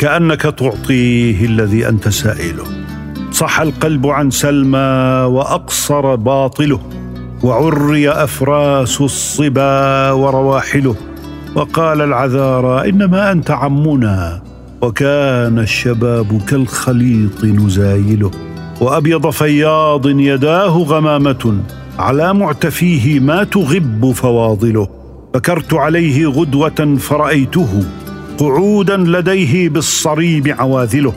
كأنك تعطيه الذي أنت سائله. صح القلب عن سلمى وأقصر باطله وعري أفراس الصبا ورواحله. وقال العذارى إنما أنت عمنا وكان الشباب كالخليط نزايله. وأبيض فياض يداه غمامة على معتفيه ما تغب فواضله. فكرت عليه غدوة فرأيته قعودا لديه بالصريب عواذله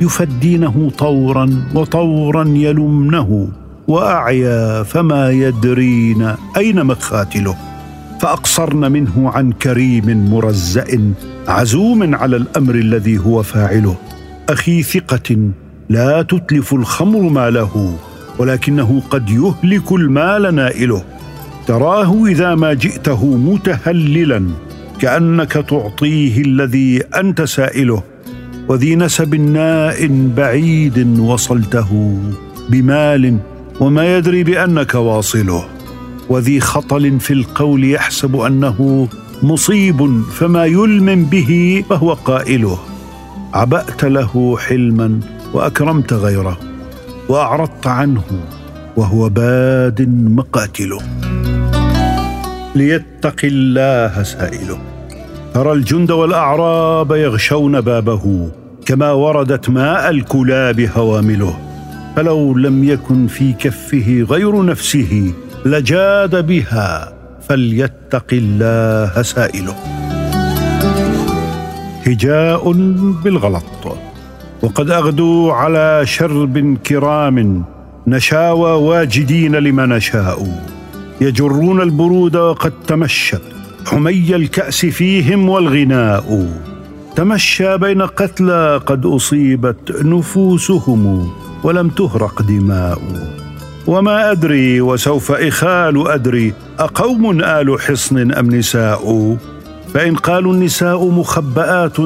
يفدينه طورا وطورا يلمنه وأعيا فما يدرين أين مخاتله فأقصرن منه عن كريم مرزأ عزوم على الأمر الذي هو فاعله. أخي ثقة لا تتلف الخمر ماله ولكنه قد يهلك المال نائله. تراه إذا ما جئته متهللا. كأنك تعطيه الذي أنت سائله وذي نسب ناء بعيد وصلته بمال وما يدري بأنك واصله. وذي خطل في القول يحسب أنه مصيب فما يلمم به فهو قائله. عبأت له حلما وأكرمت غيره وأعرضت عنه وهو باد مقاتله. ليتق الله سائله. ترى الجند والأعراب يغشون بابه كما وردت ماء الكلاب هوامله. فلو لم يكن في كفه غير نفسه لجاد بها فليتق الله سائله. هجاء بالغلط. وقد اغدوا على شرب كرام نشاوى واجدين لما نشاء. يجرون البرود وقد تمشت حمي الكأس فيهم والغناء. تمشى بين قتلى قد أصيبت نفوسهم ولم تهرق دماء. وما أدري وسوف إخال أدري أقوم آل حصن أم نساء؟ فإن قالوا النساء مخبآت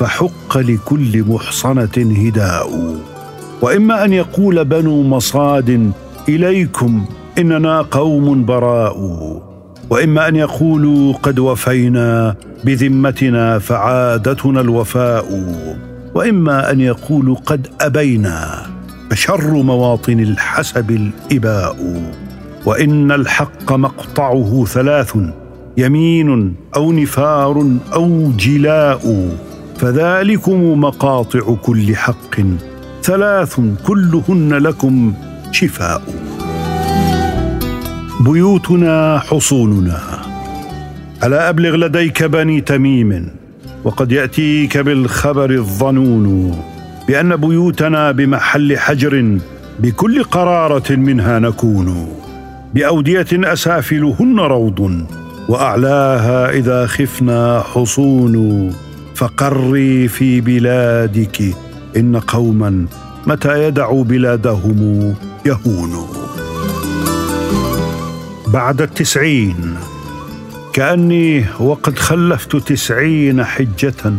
فحق لكل محصنة هداء. وإما أن يقول بنو مصاد إليكم إننا قوم براء. وإما أن يقولوا قد وفينا بذمتنا فعادتنا الوفاء. وإما أن يقولوا قد أبينا فشر مواطن الحسب الإباء. وإن الحق مقطعه ثلاث يمين أو نفار أو جلاء. فذلكم مقاطع كل حق. ثلاث كلهن لكم شفاء بيوتنا حصوننا. ألا أبلغ لديك بني تميم؟ وقد يأتيك بالخبر الظنون بأن بيوتنا بمحل حجر بكل قرارة منها نكون. بأودية أسافلهن روض وأعلاها إذا خفنا حصون. فقري في بلادك إن قوما متى يدعوا بلادهم؟ يهونوا بعد التسعين. كأني وقد خلفت تسعين حجة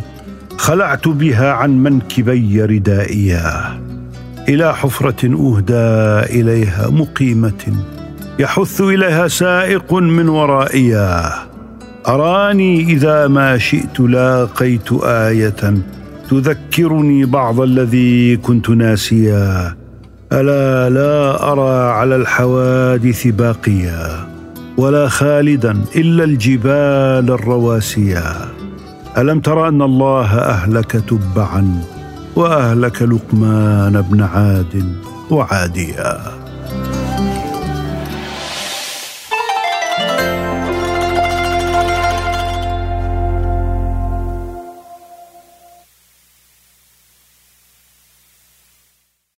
خلعت بها عن منكبي ردائيا. إلى حفرة أهدى إليها مقيمة يحث إليها سائق من ورائيا. أراني إذا ما شئت لاقيت آية تذكرني بعض الذي كنت ناسيا. ألا لا أرى على الحوادث باقيا ولا خالدا إلا الجبال الرواسيا. ألم تر أن الله أهلك تبعا وأهلك لقمان بن عاد وعاديا؟